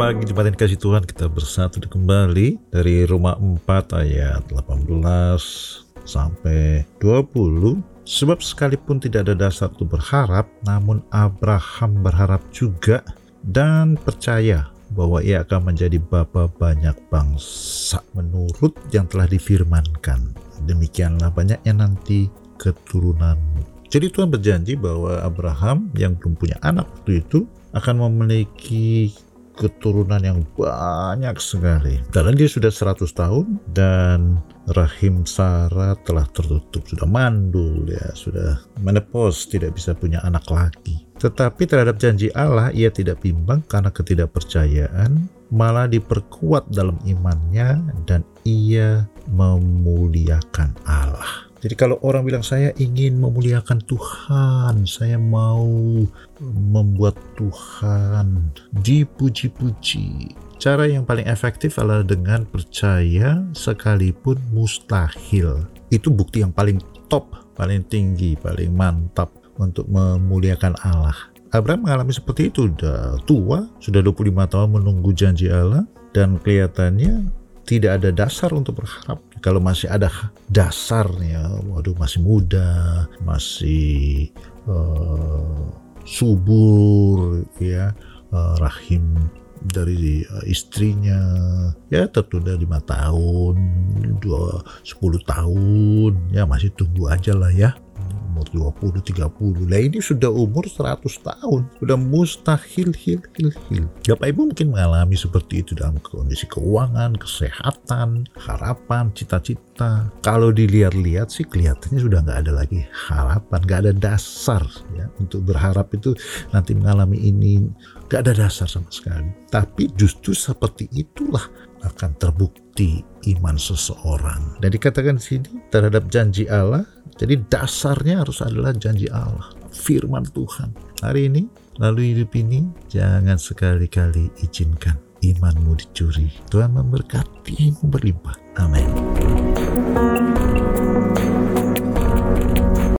pagi jemaat yang kasih Tuhan kita bersatu kembali dari Roma 4 ayat 18 sampai 20 Sebab sekalipun tidak ada dasar untuk berharap namun Abraham berharap juga dan percaya bahwa ia akan menjadi bapa banyak bangsa menurut yang telah difirmankan. Demikianlah banyaknya nanti keturunanmu. Jadi Tuhan berjanji bahwa Abraham yang belum punya anak waktu itu akan memiliki keturunan yang banyak sekali. Karena dia sudah 100 tahun dan rahim Sarah telah tertutup, sudah mandul ya, sudah menepos, tidak bisa punya anak lagi. Tetapi terhadap janji Allah ia tidak bimbang karena ketidakpercayaan, malah diperkuat dalam imannya dan ia memuliakan Allah. Jadi kalau orang bilang saya ingin memuliakan Tuhan, saya mau membuat Tuhan dipuji-puji. Cara yang paling efektif adalah dengan percaya sekalipun mustahil. Itu bukti yang paling top, paling tinggi, paling mantap untuk memuliakan Allah. Abraham mengalami seperti itu, sudah tua, sudah 25 tahun menunggu janji Allah, dan kelihatannya tidak ada dasar untuk berharap. Kalau masih ada dasarnya, waduh masih muda, masih uh, subur, ya uh, rahim dari istrinya ya tertunda lima tahun dua sepuluh tahun ya masih tunggu aja lah ya umur 20, 30. Lah ini sudah umur 100 tahun. Sudah mustahil, hil, hil, hil. Bapak Ibu mungkin mengalami seperti itu dalam kondisi keuangan, kesehatan, harapan, cita-cita. Kalau dilihat-lihat sih kelihatannya sudah nggak ada lagi harapan, nggak ada dasar ya untuk berharap itu nanti mengalami ini nggak ada dasar sama sekali. Tapi justru seperti itulah akan terbukti iman seseorang. Dan dikatakan di sini terhadap janji Allah jadi dasarnya harus adalah janji Allah, firman Tuhan. Hari ini, lalu hidup ini, jangan sekali-kali izinkan imanmu dicuri. Tuhan memberkatimu berlimpah. Amin.